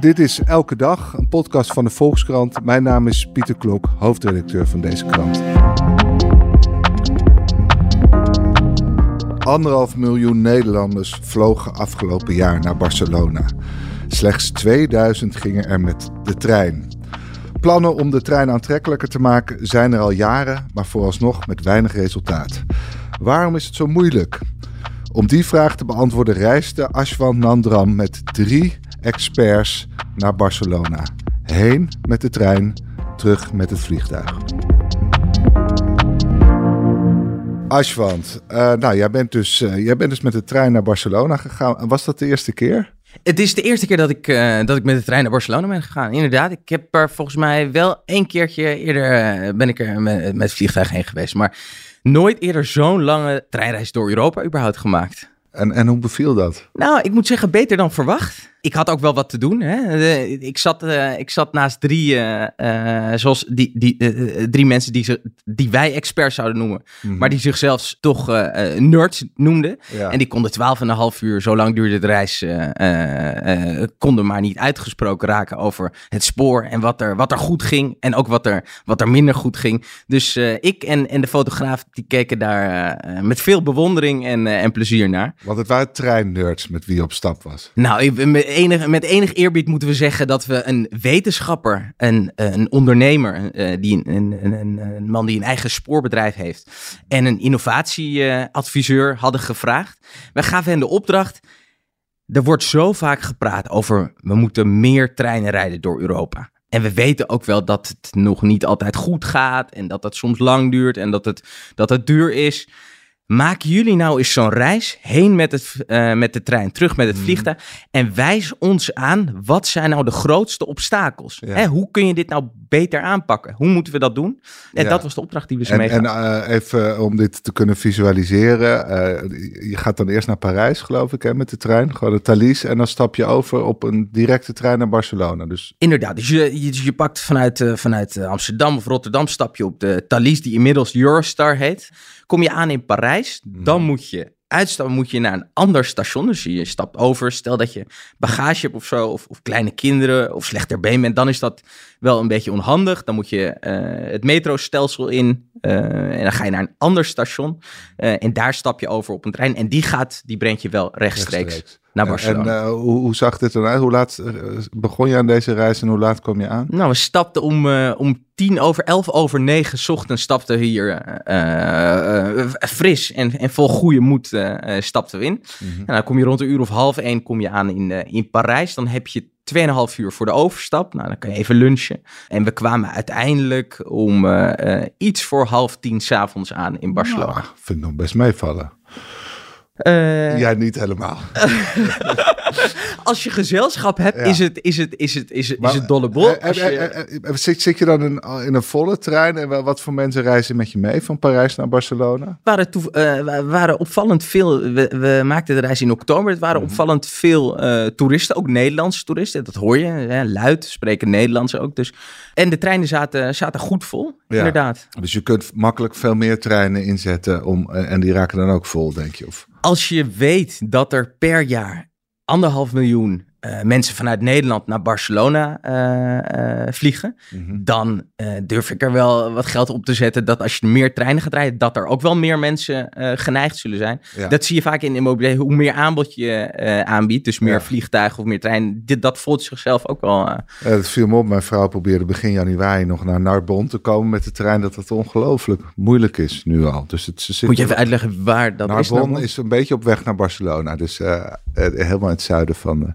Dit is Elke Dag, een podcast van de Volkskrant. Mijn naam is Pieter Klok, hoofdredacteur van deze krant. Anderhalf miljoen Nederlanders vlogen afgelopen jaar naar Barcelona. Slechts 2000 gingen er met de trein. Plannen om de trein aantrekkelijker te maken zijn er al jaren, maar vooralsnog met weinig resultaat. Waarom is het zo moeilijk? Om die vraag te beantwoorden reisde Ashwant Nandram met drie experts naar Barcelona. Heen met de trein, terug met het vliegtuig. Ashwant, uh, nou, jij bent, dus, uh, jij bent dus met de trein naar Barcelona gegaan. Was dat de eerste keer? Het is de eerste keer dat ik, uh, dat ik met de trein naar Barcelona ben gegaan. Inderdaad, ik heb er volgens mij wel één keertje eerder ben ik er met, met het vliegtuig heen geweest. Maar nooit eerder zo'n lange treinreis door Europa überhaupt gemaakt. En, en hoe beviel dat? Nou, ik moet zeggen, beter dan verwacht ik had ook wel wat te doen. Hè? ik, zat, uh, ik zat naast drie, uh, uh, zoals die, die, drie mensen die, ze, die wij experts zouden noemen, mm -hmm. maar die zichzelf toch nerds noemden. Ja. En die konden twaalf en een half uur, zo lang duurde de reis, konden maar niet uitgesproken raken over het spoor en wat er, wat er goed ging en ook wat er, wat er minder goed ging. Dus ik en, en de fotograaf die keken daar met veel bewondering en, en plezier naar. Want het waren treinnerds met wie je op stap was. Nou, ik, enig, met enig eerbied moeten we zeggen dat we een wetenschapper, een, een ondernemer, uh, die, een, een, een, man die een eigen spoorbedrijf heeft en een innovatieadviseur hadden gevraagd. We gaven hen de opdracht. Er wordt zo vaak gepraat over we moeten meer treinen rijden door Europa. En we weten ook wel dat het nog niet altijd goed gaat en dat het soms lang duurt en dat het, dat het duur is. Maken jullie nou eens zo'n reis heen met, het, uh, met de trein, terug met het mm. vliegtuig. En wijs ons aan wat zijn nou de grootste obstakels. Ja. Hè, hoe kun je dit nou beter aanpakken? Hoe moeten we dat doen? En ja. dat was de opdracht die we ze En, meegaan. en uh, even om dit te kunnen visualiseren. Uh, je gaat dan eerst naar Parijs, geloof ik, hè, met de trein. Gewoon de Thalys. En dan stap je over op een directe trein naar Barcelona. Dus... Inderdaad. Dus je, je, je pakt vanuit, vanuit Amsterdam of Rotterdam stap je op de Thalys, die inmiddels Eurostar heet. Kom je aan in Parijs, dan moet je uitstappen, moet je naar een ander station. Dus je stapt over, stel dat je bagage hebt of zo, of, of kleine kinderen, of slechter been bent, dan is dat wel een beetje onhandig. Dan moet je uh, het metrostelsel in uh, en dan ga je naar een ander station uh, en daar stap je over op een trein en die gaat, die brengt je wel rechtstreeks. rechtstreeks. Naar Barcelona. En hoe, hoe, zag dit eruit? Hoe laat begon je aan deze reis en hoe laat kwam je aan? Nou, we stapten om, om tien over elf over negen ochtends stapten we hier fris en, en vol goede moed stapten we in. Mm -hmm. En dan kom je rond een uur of half één kom je aan in, in Parijs. Dan heb je 2,5 uur voor de overstap. Nou, dan kan je even lunchen. En we kwamen uiteindelijk om uh, iets voor half tien s'avonds aan in Barcelona. Nou, vind ik nog best meevallen. Uh, Jij niet helemaal. als je gezelschap hebt, is, het, is, het, is, het, is, het, is het dolle bol. Je... Zit, zit je dan in, in een volle trein? En wat voor mensen reizen met je mee van Parijs naar Barcelona? Waren, toe, uh, waren opvallend veel. We, we, maakten de reis in oktober. Het waren mm. opvallend veel uh, toeristen, ook Nederlandse toeristen. Dat hoor je. Hè, luid spreken Nederlands ook. Dus. En de treinen zaten, zaten goed vol, ja. inderdaad. Dus je kunt makkelijk veel meer treinen inzetten om, en die raken dan ook vol, denk je? Of? Als je weet dat er per jaar anderhalf miljoen uh, mensen vanuit Nederland naar Barcelona uh, uh, vliegen, mm -hmm. dan durf ik er wel wat geld op te zetten dat als je meer treinen gaat rijden, dat er ook wel meer mensen geneigd zullen zijn. Ja. Dat zie je vaak in immobilier. Hoe meer aanbod je aanbiedt, dus meer ja. vliegtuigen of meer treinen, dit, dat voelt zichzelf ook wel. het viel me op. Mijn vrouw probeerde begin januari nog naar Narbonne te komen met de trein, dat het ongelooflijk moeilijk is nu al. Dus het, ze Moet je even uitleggen waar dat Narbonne is? Narbonne is een beetje op weg naar Barcelona, dus helemaal in het zuiden van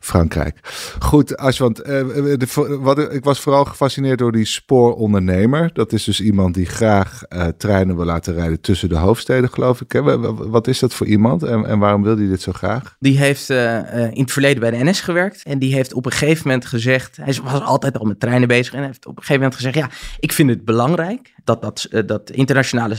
Frankrijk. Goed, As, want uh, ik was vooral gefascineerd door die spoorondernemer. Dat is dus iemand die graag uh, treinen wil laten rijden tussen de hoofdsteden, geloof ik. Hè? Wat is dat voor iemand en, en waarom wil hij dit zo graag? Die heeft in het verleden bij de NS gewerkt. En die heeft op een gegeven moment gezegd, hij was altijd al met treinen bezig. En heeft op een gegeven moment gezegd, ja, ik vind het belangrijk dat dat, dat internationale,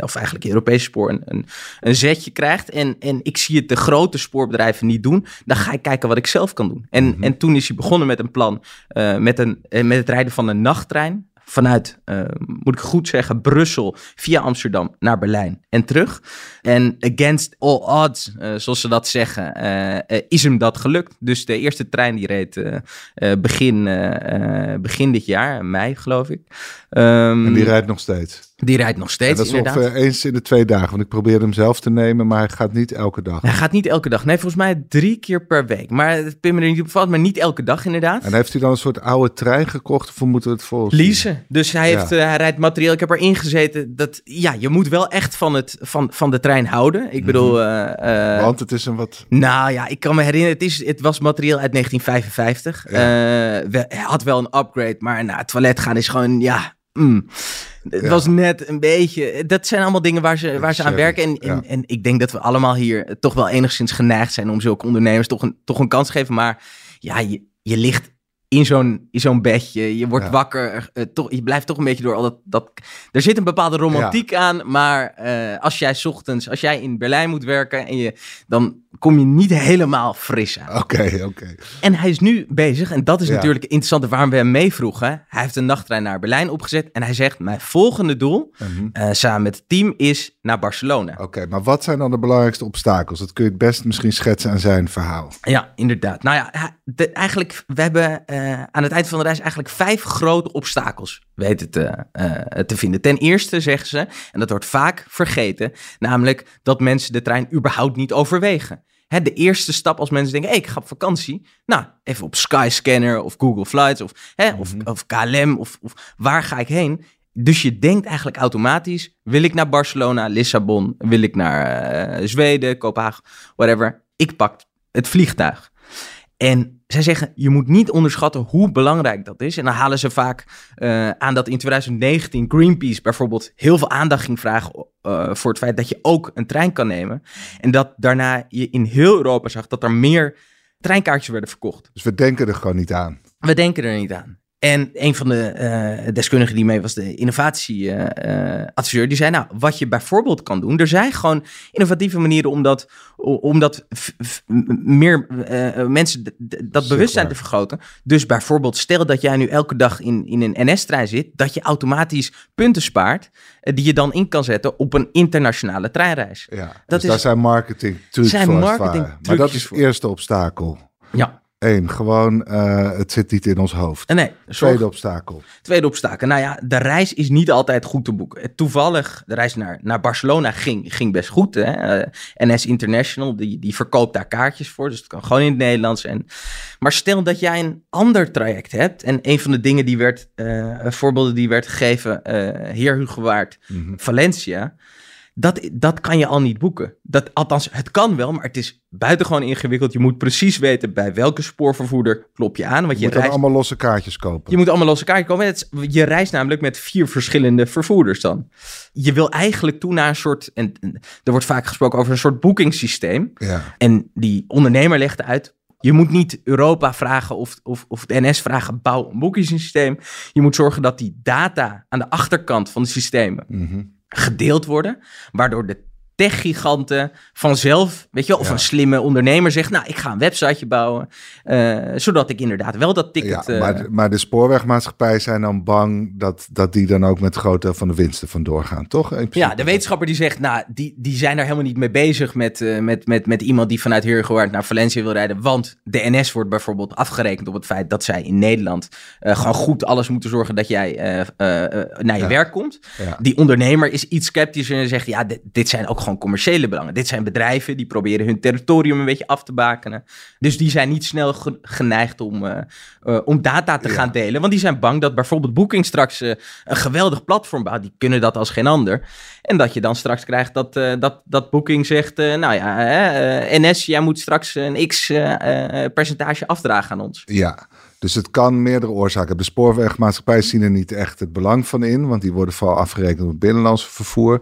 of eigenlijk Europese spoor een, een, een zetje krijgt. En, en ik zie het de grote spoorbedrijven niet doen. Dan ga ik kijken wat ik zelf kan doen. En, mm -hmm. en toen is hij begonnen met een plan uh, met, een, met het rijden van een nachttrein vanuit, uh, moet ik goed zeggen, Brussel via Amsterdam naar Berlijn en terug. En against all odds, uh, zoals ze dat zeggen, uh, is hem dat gelukt. Dus de eerste trein die reed begin, begin dit jaar, mei geloof ik. Um, en die rijdt nog steeds? Die rijdt nog steeds, dat is inderdaad. ongeveer eens in de twee dagen. Want ik probeerde hem zelf te nemen, maar hij gaat niet elke dag. Hij gaat niet elke dag. Nee, volgens mij drie keer per week. Maar het pin me er niet op valt, maar niet elke dag inderdaad. En heeft hij dan een soort oude trein gekocht of moeten we het volgen? Leasen. Dus hij, heeft, hij rijdt materieel. Ik heb erin gezeten. Dat, ja, je moet wel echt van, het, van, van de trein houden. Ik bedoel... Mm Want het is een wat... Nou ja, ik kan me herinneren. Het, is, het was materieel uit 1955. Ja. hij had wel een upgrade, maar naar het toilet gaan is gewoon... Ja, Mm. Het was net een beetje. Dat zijn allemaal dingen waar ze, waar ze aan werken. En, en, en, ik denk dat we allemaal hier toch wel enigszins geneigd zijn om zulke ondernemers toch een, toch een kans te geven. Maar ja, je, je ligt in zo'n, zo'n bedje. Je wordt wakker. Uh, toch, je blijft toch een beetje door al dat. dat er zit een bepaalde romantiek aan. Maar uh, als jij ochtends, als jij in Berlijn moet werken. En je, dan kom je niet helemaal fris aan. Oké, oké. En hij is nu bezig. En dat is natuurlijk interessant waarom we hem meevroegen. Hij heeft een nachttrein naar Berlijn opgezet. En hij zegt: Mijn volgende doel, mm -hmm. uh, samen met het team, is naar Barcelona. Oké, maar wat zijn dan de belangrijkste obstakels? Dat kun je het best misschien schetsen aan zijn verhaal. Ja, inderdaad. Nou ja, de, eigenlijk, we hebben uh, aan het eind van de reis eigenlijk vijf grote obstakels weten te, uh, te vinden. Ten eerste zeggen ze, en dat wordt vaak vergeten, namelijk dat mensen de trein überhaupt niet overwegen. Hè, de eerste stap als mensen denken, hey, ik ga op vakantie. Nou, even op Skyscanner of Google Flights of, hè, of, mm -hmm. of KLM of, of waar ga ik heen? Dus je denkt eigenlijk automatisch, wil ik naar Barcelona, Lissabon, wil ik naar uh, Zweden, Kopenhagen, whatever. Ik pak het vliegtuig. En zij zeggen, je moet niet onderschatten hoe belangrijk dat is. En dan halen ze vaak uh, aan dat in 2019 Greenpeace bijvoorbeeld heel veel aandacht ging vragen uh, voor het feit dat je ook een trein kan nemen. En dat daarna je in heel Europa zag dat er meer treinkaartjes werden verkocht. Dus we denken er gewoon niet aan. We denken er niet aan. En een van de uh, deskundigen die mee was, de innovatieadviseur, uh, die zei: Nou, wat je bijvoorbeeld kan doen, er zijn gewoon innovatieve manieren om dat, om dat meer uh, mensen dat bewustzijn te vergroten. Dus bijvoorbeeld, stel dat jij nu elke dag in, in een NS-trein zit, dat je automatisch punten spaart, die je dan in kan zetten op een internationale treinreis. Ja, dat dus is, daar zijn marketing trucs zijn voor. Marketing maar dat is het eerste obstakel. Ja. Eén, gewoon uh, het zit niet in ons hoofd. Nee, zorg... Tweede obstakel. Tweede obstakel. Nou ja, de reis is niet altijd goed te boeken. Toevallig, de reis naar, naar Barcelona ging, ging best goed. Hè? Uh, NS International, die, die verkoopt daar kaartjes voor. Dus het kan gewoon in het Nederlands. En... Maar stel dat jij een ander traject hebt. En een van de dingen die werd, uh, voorbeelden die werd gegeven, Heer Hugo Waard, mm -hmm. Valencia dat, dat kan je al niet boeken. Dat, althans, het kan wel, maar het is buitengewoon ingewikkeld. Je moet precies weten bij welke spoorvervoerder klop je aan. Want je, je moet reist... allemaal losse kaartjes kopen. Je moet allemaal losse kaartjes kopen. Je reist namelijk met vier verschillende vervoerders dan. Je wil eigenlijk toe naar een soort... En, er wordt vaak gesproken over een soort boekingssysteem. Ja. En die ondernemer legt uit... Je moet niet Europa vragen of, of, of de NS vragen, bouw een boekingssysteem. Je moet zorgen dat die data aan de achterkant van de systemen... Mm -hmm gedeeld worden, waardoor de techgiganten vanzelf, weet je wel, of ja. een slimme ondernemer zegt, nou, ik ga een websiteje bouwen, uh, zodat ik inderdaad wel dat ticket... Ja, maar, de, maar de spoorwegmaatschappijen zijn dan bang dat, dat die dan ook met groot deel van de winsten vandoor gaan, toch? Ja, de wetenschapper die zegt, nou, die, die zijn daar helemaal niet mee bezig met, uh, met, met, met iemand die vanuit Heergewaard naar Valencia wil rijden, want de NS wordt bijvoorbeeld afgerekend op het feit dat zij in Nederland gewoon goed alles moeten zorgen dat jij naar je ja. werk komt. Die ondernemer is iets sceptisch en zegt, ja, dit, dit zijn ook gewoon commerciële belangen. Dit zijn bedrijven die proberen hun territorium een beetje af te bakenen. Dus die zijn niet snel ge geneigd om, uh, uh, om data te ja. gaan delen. Want die zijn bang dat bijvoorbeeld Booking straks uh, een geweldig platform bouwt. Die kunnen dat als geen ander. En dat je dan straks krijgt dat, dat, dat Booking zegt... nou ja, NS, jij moet straks een x percentage afdragen aan ons. Ja, dus het kan meerdere oorzaken hebben. De spoorwegmaatschappijen zien er niet echt het belang van in, want die worden vooral afgerekend op het binnenlands vervoer.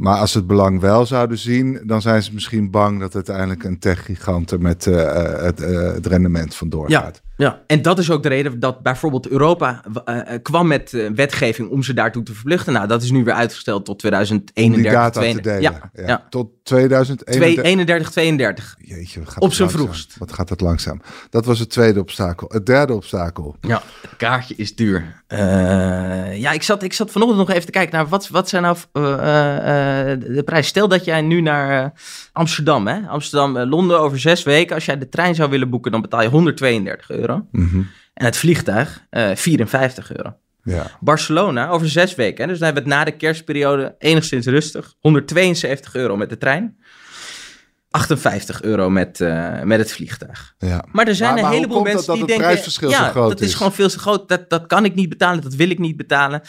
Maar als ze het belang wel zouden zien, dan zijn ze misschien bang dat uiteindelijk een techgigant er met uh, het, uh, het rendement vandoor ja. gaat. Ja, en dat is ook de reden dat bijvoorbeeld Europa uh, kwam met uh, wetgeving om ze daartoe te verplichten. Nou, dat is nu weer uitgesteld tot 2031. Om die data 32. te delen. Ja, ja. Tot 2031. 32. Jeetje, gaat Op zijn vroegst. Wat gaat het langzaam. Dat was het tweede obstakel. Het derde obstakel. Ja, het kaartje is duur. Uh, ja, ik zat, ik zat vanochtend nog even te kijken naar wat, wat zijn nou de prijs. Stel dat jij nu naar Amsterdam, hè? Amsterdam, Londen over zes weken. Als jij de trein zou willen boeken, dan betaal je 132 euro. Mhm. En het vliegtuig uh, 54 euro. Ja. Barcelona over zes weken. Hè? Dus dan hebben we het na de kerstperiode enigszins rustig. 172 euro met de trein. 58 euro met, uh, met het vliegtuig. Ja. Maar er zijn een heleboel mensen dat, dat die denken... ja, dat is. gewoon veel te groot. Dat, dat kan ik niet betalen, dat wil ik niet betalen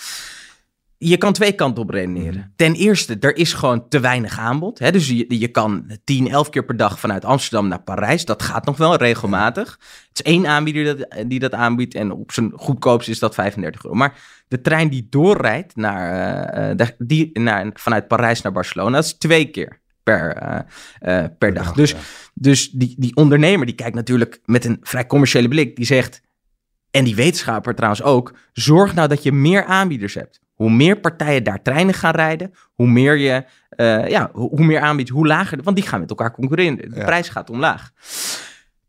je kan twee kanten op redeneren. Mhm. Ten eerste, er is gewoon te weinig aanbod. Hè? Dus je, je kan 10, 11 keer per dag vanuit Amsterdam naar Parijs. Dat gaat nog wel regelmatig. Het is één aanbieder dat, die dat aanbiedt. En op zijn goedkoopst is dat 35 euro. Maar de trein die doorrijdt naar, uh, die, naar, vanuit Parijs naar Barcelona, dat is twee keer per, uh, uh, per dag. Dus, dus die, die ondernemer die kijkt natuurlijk met een vrij commerciële blik. Die zegt, en die wetenschapper trouwens ook, zorg nou dat je meer aanbieders hebt. Hoe meer partijen daar treinen gaan rijden, hoe meer je uh, ja, hoe meer aanbiedt, hoe lager. Want die gaan met elkaar concurreren. De ja. prijs gaat omlaag.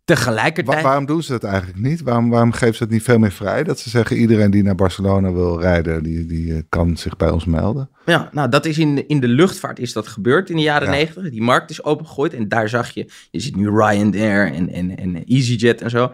Tegelijkertijd. Wa waarom doen ze dat eigenlijk niet? Waarom, waarom geven ze het niet veel meer vrij? Dat ze zeggen: iedereen die naar Barcelona wil rijden, die, die uh, kan zich bij ons melden. Ja, nou, dat is in de, in de luchtvaart is dat gebeurd in de jaren negentig. Ja. Die markt is opengegooid en daar zag je, je ziet nu Ryanair en, en, en EasyJet en zo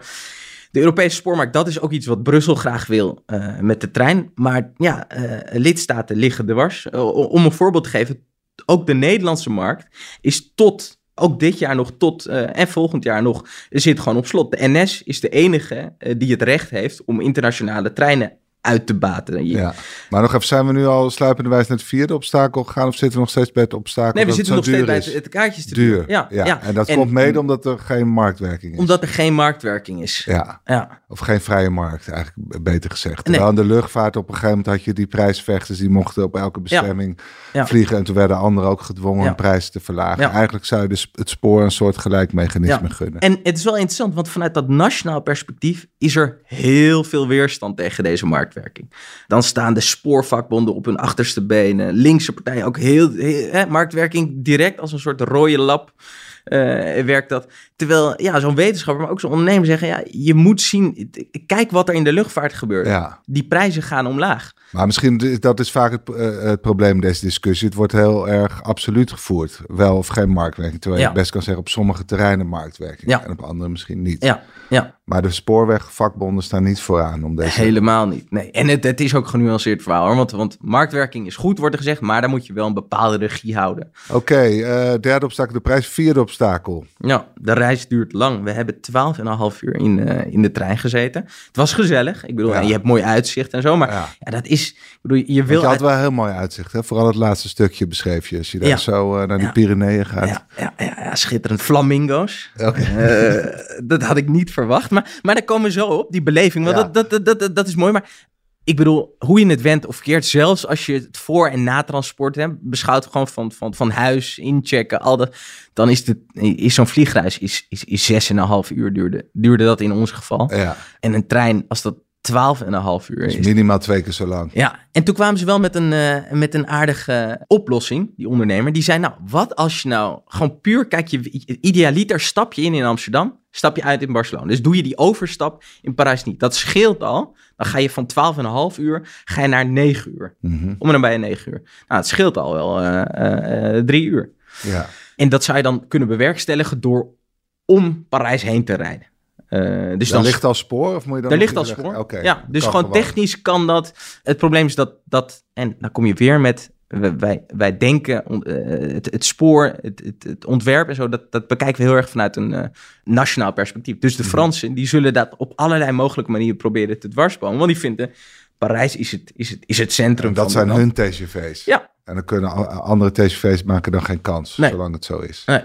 de Europese spoormarkt, dat is ook iets wat Brussel graag wil uh, met de trein. Maar ja, uh, lidstaten liggen dwars. Uh, om een voorbeeld te geven, ook de Nederlandse markt is tot, ook dit jaar nog tot en volgend jaar nog, zit gewoon op slot. De NS is de enige die het recht heeft om internationale treinen uit te baten. Ja, maar nog even, zijn we nu al sluipende wijze naar het vierde obstakel gegaan of zitten we nog steeds bij het obstakel? Nee, we zitten nog steeds bij het, het kaartjes te duur. Ja, ja. ja. En dat en, komt mede omdat er geen marktwerking is. Omdat er geen marktwerking is. Ja. ja. Of geen vrije markt, eigenlijk beter gezegd. Nee. Terwijl de luchtvaart op een gegeven moment had je die prijsvechters die mochten op elke bestemming ja. vliegen. En toen werden anderen ook gedwongen hun prijzen te verlagen. Eigenlijk zou je dus het spoor een soort gelijk mechanisme gunnen. En het is wel interessant, want vanuit dat nationaal perspectief is er heel veel weerstand tegen deze marktwerking. Dan staan de spoorvakbonden op hun achterste benen. Linkse partijen ook heel, heel hè, marktwerking direct als een soort rode lap. Uh, werkt dat. Terwijl ja, zo'n wetenschapper, maar ook zo'n ondernemer zeggen: ja, je moet zien, kijk wat er in de luchtvaart gebeurt. Ja. Die prijzen gaan omlaag. Maar misschien dat is vaak het, uh, het probleem deze discussie. Het wordt heel erg absoluut gevoerd. Wel of geen marktwerking. Terwijl ja. je best kan zeggen op sommige terreinen marktwerking. Ja. En op andere misschien niet. Ja. Ja. Maar de spoorwegvakbonden staan niet vooraan om deze... Helemaal niet. Nee. En het, het is ook genuanceerd verhaal hoor. Want, want marktwerking is goed, wordt er gezegd. Maar dan moet je wel een bepaalde regie houden. Oké, okay, uh, derde obstakel de prijs. Vierde obstakel. Ja, de reis duurt lang. We hebben 12,5 uur in, uh, in de trein gezeten. Het was gezellig. Ik bedoel, ja. je hebt mooi uitzicht en zo. Maar ja, ja dat is... Ik bedoel, je wil... Je had wel heel mooi uitzicht. Hè? Vooral het laatste stukje beschreef je. Als je daar zo uh, naar die Pyreneeën gaat. Ja, ja, ja, schitterend. Flamingo's. Okay. dat had ik niet verwacht. Maar, maar daar komen we zo op, die beleving. Want ja. dat, dat, dat, dat, dat is mooi. Maar ik bedoel, hoe je het went of keert, zelfs als je het voor- en natransport hè, beschouwt, gewoon van, van, van huis, inchecken, al dat, dan is, de, is zo'n vliegreis is, is, is zes en een half uur duurde, duurde dat in ons geval. Ja. En een trein, als dat twaalf en een half uur is. is. minimaal twee keer zo lang. Ja, en toen kwamen ze wel met een, uh, met een aardige oplossing, die ondernemer. Die zei, nou, wat als je nou gewoon puur, kijk je, idealiter stap je in in Amsterdam, stap je uit in Barcelona. Dus doe je die overstap in Parijs niet. Dat scheelt al. Dan ga je van 12,5 uur ga je naar 9 uur. Mm -hmm. Om en dan bij 9 uur. Nou, het scheelt al wel uh, uh, drie uur. Ja. En dat zou je dan kunnen bewerkstelligen door om Parijs heen te rijden. Uh, dus dan ligt al spoor? Of moet je dan daar ligt al spoor. Okay, ja, dus gewoon, gewoon technisch kan dat. Het probleem is dat, dat en dan kom je weer met wij, wij denken uh, het, het, spoor, het, het, het, ontwerp en zo, dat, dat bekijken we heel erg vanuit een uh, nationaal perspectief. Dus de Fransen, die zullen dat op allerlei mogelijke manieren proberen te dwarsbomen. Want die vinden, Parijs is het, is het, is het centrum en dat van zijn hun TGV's. Ja. En dan kunnen andere TGV's maken dan geen kans, nee. zolang het zo is. Nee.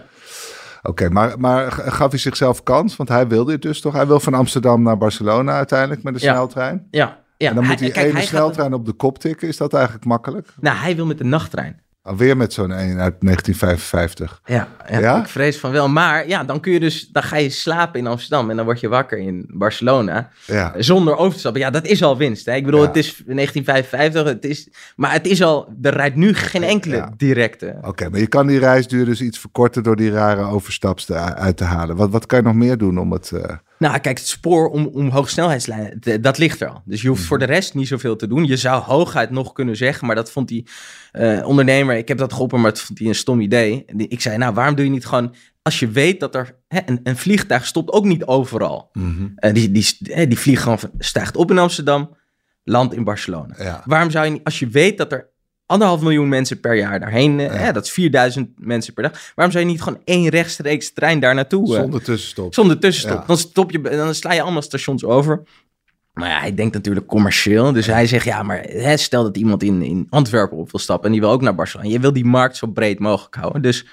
Oké, okay, maar, maar gaf hij zichzelf kans? Want hij wil dit dus toch? Hij wil van Amsterdam naar Barcelona uiteindelijk met de ja. sneltrein? Ja. ja. En dan hij, moet hij kijk, ene hij sneltrein gaat... op de kop tikken. Is dat eigenlijk makkelijk? Nou, hij wil met de nachttrein. Alweer met zo'n een uit 1955. Ja, ja, Ja? ik vrees van wel. Maar ja, dan kun je dus, dan ga je slapen in Amsterdam en dan word je wakker in Barcelona Ja. zonder over te stappen. Ja, dat is al winst. Hè? Ik bedoel, Ja. het is 1955, het is, maar het is al, er rijdt nu geen enkele directe. Oké, maar je kan die reisduur dus iets verkorten door die rare overstaps eruit te halen. Wat, wat kan je nog meer doen om het... eh, Nou, kijk, het spoor om, om hoogsnelheidslijnen, dat ligt er al. Dus je hoeft Mhm. voor de rest niet zoveel te doen. Je zou hooguit nog kunnen zeggen, maar dat vond die eh, ondernemer, ik heb dat geholpen, maar dat vond hij een stom idee. Die- Ik zei, nou, waarom doe je niet gewoon, als je weet dat er, hè, een, een vliegtuig stopt ook niet overal. Eh, die, die, die van- stijgt op in Amsterdam, landt in Barcelona. Ja. Waarom zou je niet, als je weet dat er anderhalf miljoen mensen per jaar daarheen, eh, Ja. dat is 4000 mensen per dag, waarom zou je niet gewoon één rechtstreeks trein daar naartoe? eh, Zonder tussenstop. zonder tussenstop. Ja. Dan, stop je, dan sla je allemaal stations over. Maar ja, hij denkt natuurlijk commercieel. Dus hij zegt, ja, maar hè, stel dat iemand in, in Antwerpen op wil stappen... en die wil ook naar Barcelona. Je wil die markt zo breed mogelijk houden. Dus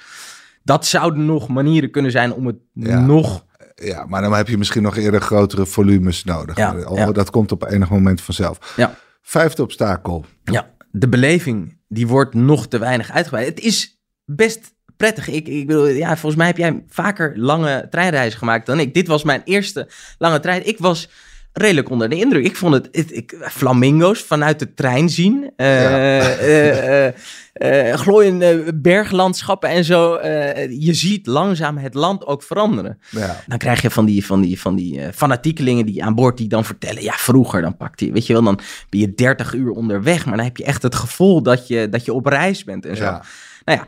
dat zouden nog manieren kunnen zijn om het Ja. nog... Ja, maar dan heb je misschien nog eerder grotere volumes nodig. Ja. Dat komt op enig moment vanzelf. Ja, Vijfde obstakel. ja, de beleving, die wordt nog te weinig uitgebreid. Het is best prettig. Ik, ik bedoel, ja, volgens mij heb jij vaker lange treinreizen gemaakt dan ik. Dit was mijn eerste lange trein. Ik was redelijk onder de indruk. Ik vond het, het ik, flamingo's vanuit de trein zien. Ja. eh, glooiende berglandschappen en zo. Je ziet langzaam het land ook veranderen. Ja. Dan krijg je van die, van die, van die fanatiekelingen die aan boord die dan vertellen. Ja, vroeger dan pakt hij, weet je wel, dan ben je 30 uur onderweg. Maar dan heb je echt het gevoel dat je, dat je op reis bent en zo. Ja. Nou ja,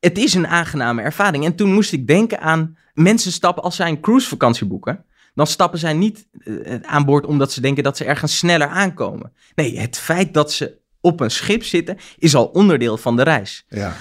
het is een aangename ervaring. En toen moest ik denken aan mensen stappen als zij een cruisevakantie boeken. Dan stappen zij niet eh, aan boord omdat ze denken dat ze ergens sneller aankomen. Nee, het feit dat ze op een schip zitten is al onderdeel van de reis. Ja.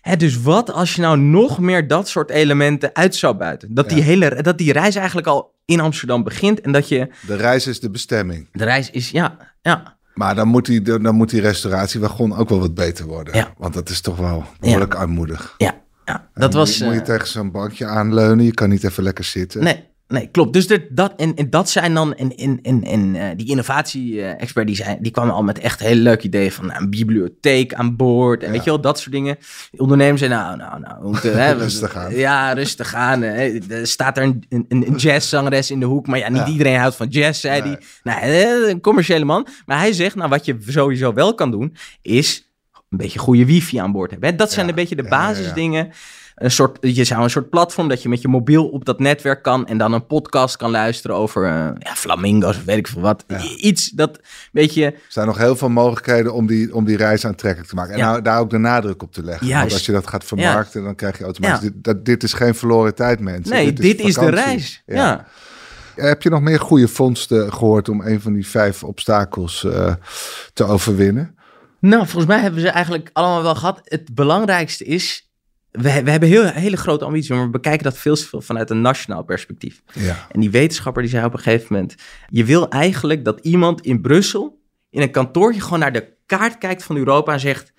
Hè, dus wat als je nou nog meer dat soort elementen uit zou buiten? Dat, die Ja. hele, dat die reis eigenlijk al in Amsterdam begint en dat je... De reis is de bestemming. De reis is, ja, ja, Maar dan moet die, dan moet die restauratiewagon ook wel wat beter worden. Ja. Want dat is toch wel behoorlijk armoedig. ja. ja. Dat Dan was... Moet, moet je eh, tegen zo'n bankje aanleunen. Je kan niet even lekker zitten. Nee, nee, klopt. Dus er, dat, en, en dat zijn dan, en, en, en, en eh, die innovatie-expert, die, die kwam al met echt hele leuke ideeën van nou, een bibliotheek aan boord en Ja. weet je wel, dat soort dingen. Ondernemers zeiden, nou, nou, nou, moeten, hè, Rustig aan. Ja, rustig aan. hè. Er staat er een, een, een jazzzangeres in de hoek, maar ja, niet Ja. iedereen houdt van jazz, zei Nee. hij. Nou, een commerciële man. Maar hij zegt, nou, wat je sowieso wel kan doen, is een beetje goede wifi aan boord hebben. hè. Dat zijn een beetje de basisdingen. Een soort, je zou een soort platform dat je met je mobiel op dat netwerk kan en dan een podcast kan luisteren over eh, ja, flamingo's of weet ik veel wat. Ja. Iets dat beetje. Er zijn nog heel veel mogelijkheden om die, om die reis aantrekkelijk te maken. En Ja. nou, daar ook de nadruk op te leggen. Juist. Want als je dat gaat vermarkten, dan krijg je automatisch... Dit, dat, dit is geen verloren tijd, mensen. Nee, dit, is, de reis. Ja. Heb je nog meer goede vondsten gehoord om een van die vijf obstakels eh, te overwinnen? Nou, volgens mij hebben we ze eigenlijk allemaal wel gehad. Het belangrijkste is. We, we hebben heel, hele grote ambities, maar we bekijken dat veel veel vanuit een nationaal perspectief. Ja. En die wetenschapper die zei op een gegeven moment: Je wil eigenlijk dat iemand in Brussel in een kantoortje gewoon naar de kaart kijkt van Europa en zegt: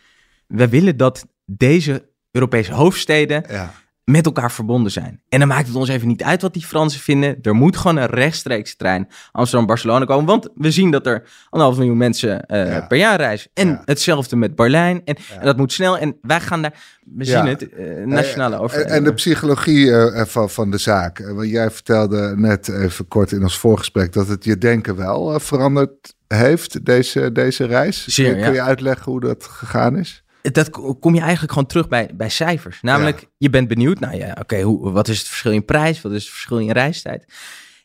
We willen dat deze Europese hoofdsteden ja. Met elkaar verbonden zijn. En dan maakt het ons even niet uit wat die Fransen vinden. Er moet gewoon een rechtstreeks trein Amsterdam-Barcelona komen. Want we zien dat er anderhalf miljoen mensen eh, Ja. per jaar reizen. En Ja. hetzelfde met Berlijn. En, Ja. en dat moet snel. En wij gaan daar, we zien het, eh, nationale En, over. en de psychologie van, van de zaak. Want jij vertelde net even kort in ons voorgesprek dat het je denken wel veranderd heeft, deze, deze reis. Zeer, kun, je uitleggen hoe dat gegaan is? Dat ko- kom je eigenlijk gewoon terug bij, bij cijfers. Namelijk, je bent benieuwd, nou ja, oké, hoe wat is het verschil in prijs? Wat is het verschil in reistijd?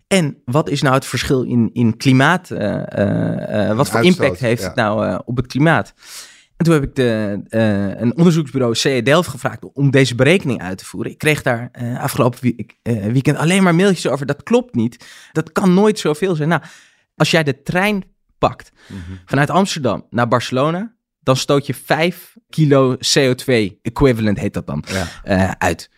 En wat is nou het verschil in, in klimaat? eh, eh, eh, wat voor impact heeft ja. het nou op het klimaat? En toen heb ik de, een onderzoeksbureau CE Delft gevraagd om deze berekening uit te voeren. Ik kreeg daar afgelopen weekend alleen maar mailtjes over. Dat klopt niet. Dat kan nooit zoveel zijn. Nou, als jij de trein pakt vanuit Amsterdam naar Barcelona, dan stoot je 5 kilo CO2 equivalent, heet dat dan, Ja. eh, uit.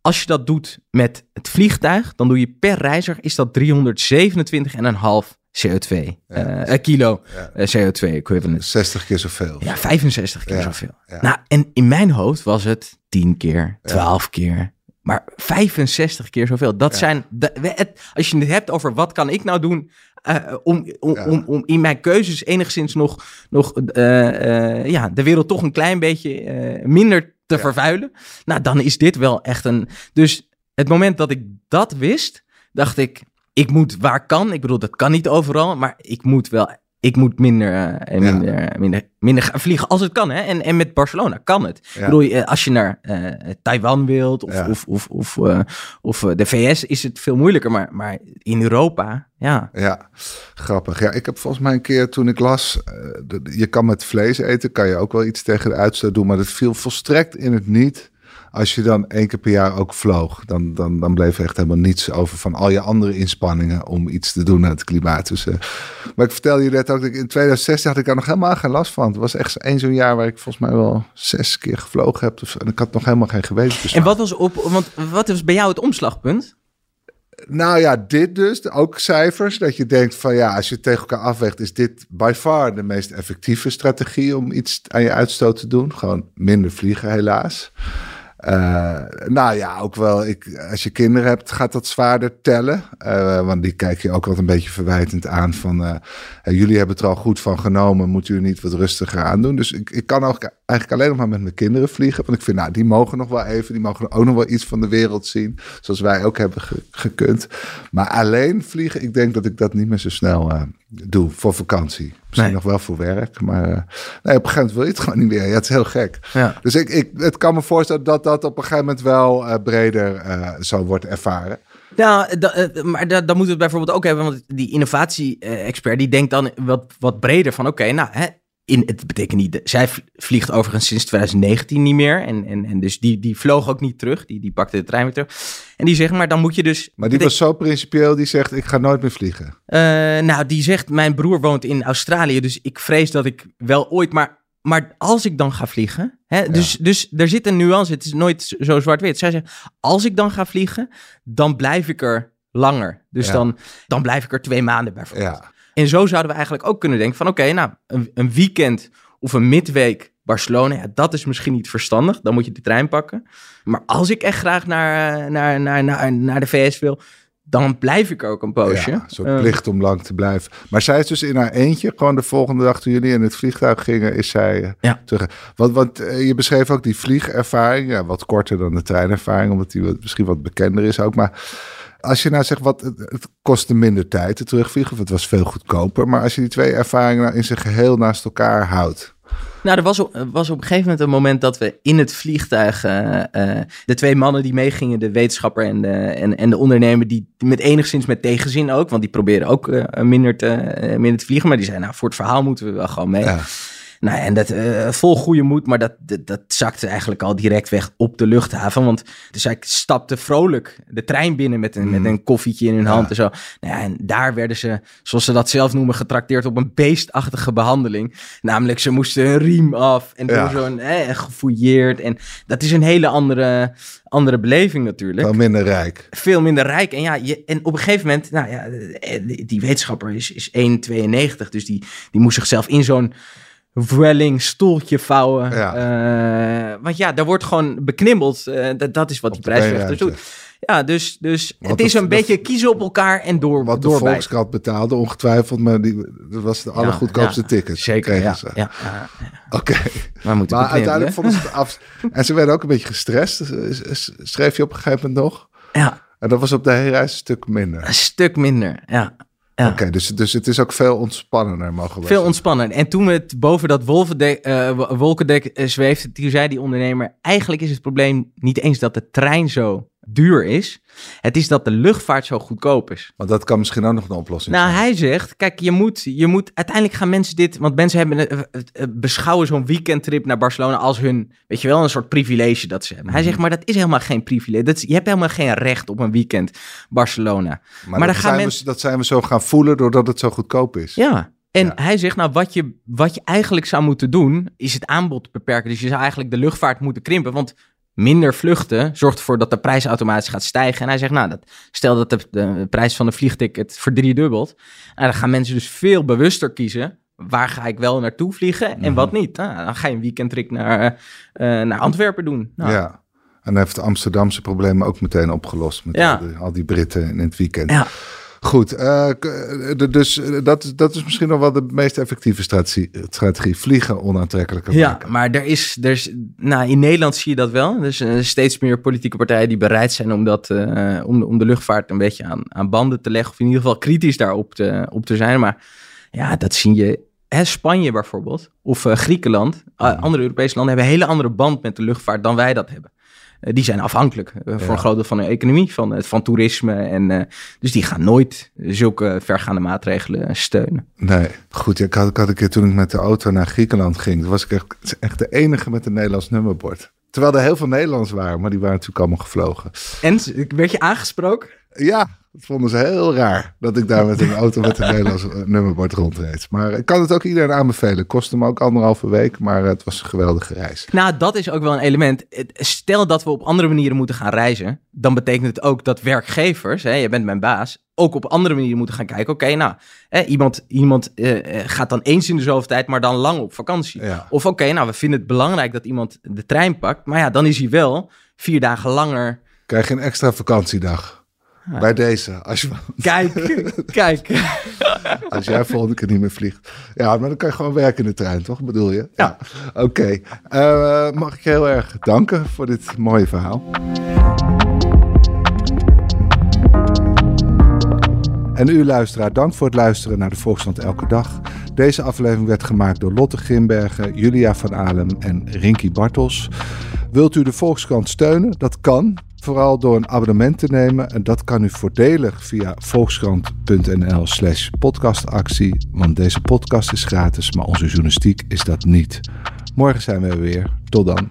Als je dat doet met het vliegtuig, dan doe je per reiziger is dat 327,5 CO2 eh, eh, kilo Ja. eh, CO2 equivalent. 60 keer zoveel. Ja, 65 keer zoveel. ja. Nou, en in mijn hoofd was het 10 keer, 12 keer, Maar 65 keer zoveel. Dat zijn. als je het hebt over wat kan ik nou doen. Uh, om, om, om, om, in mijn keuzes enigszins nog, nog uh, ja, de wereld toch een klein beetje minder te vervuilen. Nou, dan is dit wel echt een. Dus het moment dat ik dat wist, dacht ik. Ik moet waar kan. Ik bedoel, dat kan niet overal. Maar ik moet wel ik moet minder, uh, minder, minder, minder gaan vliegen als het kan. Hè? En, en met Barcelona kan het. Ik bedoel, eh, als je naar uh, Taiwan wilt of, of, of, of, uh, of de VS is het veel moeilijker. Maar, maar in Europa, ja. Ja, grappig. Ja, ik heb volgens mij een keer toen ik las... je kan met vlees eten, kan je ook wel iets tegen de uitstoot doen. Maar dat viel volstrekt in het niet als je dan één keer per jaar ook vloog, dan, dan, dan bleef er echt helemaal niets over van al je andere inspanningen om iets te doen aan het klimaat. Dus, uh, maar ik vertelde je net ook, dat in 2016 had ik daar nog helemaal geen last van. Het was echt één zo'n jaar waar ik volgens mij wel zes keer gevlogen heb. Dus, en ik had nog helemaal geen geweten. En wat was, op, want wat was bij jou het omslagpunt? Nou ja, dit dus, ook cijfers. Dat je denkt van ja, als je het tegen elkaar afweegt, is dit by far de meest effectieve strategie om iets aan je uitstoot te doen. Gewoon minder vliegen, helaas. Uh, nou ja, ook wel, ik, als je kinderen hebt, gaat dat zwaarder tellen. Uh, want die kijk je ook wat een beetje verwijtend aan van... Uh, jullie hebben het er al goed van genomen, moeten jullie niet wat rustiger aan doen? Dus ik, ik kan ook eigenlijk alleen nog maar met mijn kinderen vliegen. Want ik vind, nou, die mogen nog wel even, die mogen ook nog wel iets van de wereld zien. Zoals wij ook hebben gekund. Maar alleen vliegen, ik denk dat ik dat niet meer zo snel doe voor vakantie. Misschien nog wel voor werk, maar nee, op een gegeven moment wil je het gewoon niet meer. Ja, het is heel gek. Ja. Dus ik, ik, het kan me voorstellen dat dat op een gegeven moment wel uh, breder uh, zou worden ervaren. Nou, uh, maar dan moeten we het bijvoorbeeld ook hebben, want die innovatie-expert die denkt dan wat, wat breder van, oké, nou, hè, in, het betekent niet, zij vliegt overigens sinds 2019 niet meer. En, en, en dus die, die vloog ook niet terug. Die, die pakte de trein weer terug. En die zegt, maar dan moet je dus... Maar die was zo principieel, die zegt, ik ga nooit meer vliegen. Uh, nou, die zegt, mijn broer woont in Australië. Dus ik vrees dat ik wel ooit... Maar, maar als ik dan ga vliegen... Hè, dus, dus er zit een nuance, het is nooit zo zwart-wit. Zij zegt, als ik dan ga vliegen, dan blijf ik er langer. Dus dan, dan blijf ik er twee maanden bijvoorbeeld. Ja. En zo zouden we eigenlijk ook kunnen denken van oké, nou, een, een, weekend of een midweek Barcelona, ja, dat is misschien niet verstandig. Dan moet je de trein pakken. Maar als ik echt graag naar, naar, naar, naar, naar de VS wil, dan blijf ik ook een poosje. Ja, zo'n uh, plicht om lang te blijven. Maar zij is dus in haar eentje, gewoon de volgende dag toen jullie in het vliegtuig gingen, is zij uh, ja. terug. Want, want je beschreef ook die vliegervaring, ja, wat korter dan de treinervaring, omdat die misschien wat bekender is ook. Maar als je nou zegt, wat, het kostte minder tijd te terugvliegen, of het was veel goedkoper. Maar als je die twee ervaringen nou in zijn geheel naast elkaar houdt. Nou, er was op, was op een gegeven moment een moment dat we in het vliegtuig, uh, uh, de twee mannen die meegingen, de wetenschapper en de, en, en de ondernemer, die met enigszins met tegenzin ook, want die proberen ook uh, minder, te, minder te vliegen, maar die zeiden, nou, voor het verhaal moeten we wel gewoon mee. Ja. Nou, en dat uh, vol goede moed, maar dat, dat, dat, zakte eigenlijk al direct weg op de luchthaven. Want dus ik stapte vrolijk de trein binnen met een, met mm. een koffietje in hun hand en zo. Nou ja, en daar werden ze, zoals ze dat zelf noemen, getrakteerd op een beestachtige behandeling. Namelijk, ze moesten een riem af en door zo'n eh, gefouilleerd. En dat is een hele andere, andere beleving natuurlijk. Veel minder rijk. Veel minder rijk. En ja, je, en op een gegeven moment, nou ja, die, die wetenschapper is, is 1,92. Dus die, die moest zichzelf in zo'n Welling stoeltje vouwen. Ja. Uh, want ja, daar wordt gewoon beknibbeld. Uh, dat, dat is wat die prijsvechter doet. Ja, dus, dus het is een beetje kiezen op elkaar en door. Wat de Volkskrant betaalde, ongetwijfeld, maar die, dat was de allergoedkoopste ja, ticket. Zeker, ja. ja, Oké. Maar, maar uiteindelijk vonden ze het af. En ze werden ook een beetje gestrest. Schreef je op een gegeven moment nog? Ja. En dat was op de hele reis een stuk minder. Een stuk minder, ja. Oké, dus, dus het is ook veel ontspannender mogen we Veel ontspannender. En toen het boven dat uh, wolkendek uh, zweefde, toen zei die ondernemer... eigenlijk is het probleem niet eens dat de trein zo duur is. Het is dat de luchtvaart zo goedkoop is. Want dat kan misschien ook nog een oplossing nou, hij zegt, kijk, je moet, je moet... Uiteindelijk gaan mensen dit... Want mensen hebben, uh, beschouwen zo'n weekendtrip naar Barcelona als hun... Weet je wel, een soort privilege dat ze hebben. Hij zegt, mhm. maar dat is helemaal geen privilege. Dat is, je hebt helemaal geen recht op een weekend Barcelona. Maar, maar dat, gaan zijn we, dat zijn we zo gaan voelen doordat het zo goedkoop is. Ja, en hij zegt, nou, wat je, wat je eigenlijk zou moeten doen, is het aanbod beperken. Dus je zou eigenlijk de luchtvaart moeten krimpen. Want minder vluchten zorgt ervoor dat de prijs automatisch gaat stijgen. En hij zegt, nou, dat, stel dat de, de prijs van de vliegticket verdriedubbelt. Nou, dan gaan mensen dus veel bewuster kiezen. Waar ga ik wel naartoe vliegen en wat mhm. niet? Nou, dan ga je een weekendtrip naar, uh, naar Antwerpen doen. Nou, ja. En heeft de Amsterdamse problemen ook meteen opgelost. Met Ja. al, die, al die Britten in het weekend. Ja. Goed, eh, eh, dus eh, dat, dat is misschien nog wel de meest effectieve strategie. strategie vliegen onaantrekkelijker Ja, maken. maar er is, er is, nou, in Nederland zie je dat wel. Er zijn steeds meer politieke partijen die bereid zijn om, dat, om, om de luchtvaart een beetje aan, aan banden te leggen. Of in ieder geval kritisch daarop te, op te zijn. Maar ja, dat zie je. Hè, Spanje bijvoorbeeld, of Griekenland, andere Europese landen hebben een hele andere band met de luchtvaart dan wij dat hebben. Eh, die zijn afhankelijk eh, voor Ja. een groot deel van de economie, van, van toerisme. En, eh, dus die gaan nooit zulke vergaande maatregelen steunen. Nee, goed. Ik had, ik had een keer toen ik met de auto naar Griekenland ging. Toen was ik echt, echt de enige met een Nederlands nummerbord. Terwijl er heel veel Nederlands waren, maar die waren natuurlijk allemaal gevlogen. En werd je aangesproken? Ja, dat vonden ze heel raar. Dat ik daar met een auto met een Nederlands eh, nummerbord rondreed. Maar ik kan het ook iedereen aanbevelen. Kostte me ook anderhalve week, maar het was een geweldige reis. Nou, dat is ook wel een element. Stel dat we op andere manieren moeten gaan reizen, dan betekent het ook dat werkgevers, hè, je bent mijn baas, ook op andere manieren moeten gaan kijken. Oké, nou, hè, iemand, iemand eh, eh, gaat dan eens in de zoveel tijd, maar dan lang op vakantie. Ja. Of oké, nou, we vinden het belangrijk dat iemand de trein pakt, maar ja, dan is hij wel vier dagen langer. Krijg je een extra vakantiedag. Bij deze, als, je, Kijk, kijk. als jij volgende keer niet meer vliegt. Ja, maar dan kan je gewoon werken in de trein, toch? Bedoel je? Ja. Oké. Eh, mag ik je heel erg danken voor dit mooie verhaal. En u luisteraar, dank voor het luisteren naar de Volkskrant Elke Dag. Deze aflevering werd gemaakt door Lotte Grimbergen, Julia van Alem en Rinky Bartels. Wilt u de Volkskrant steunen? Dat kan, vooral door een abonnement te nemen. En dat kan u voordelig via volkskrant.nl slash podcastactie. Want deze podcast is gratis, maar onze journalistiek is dat niet. Morgen zijn we er weer. Tot dan.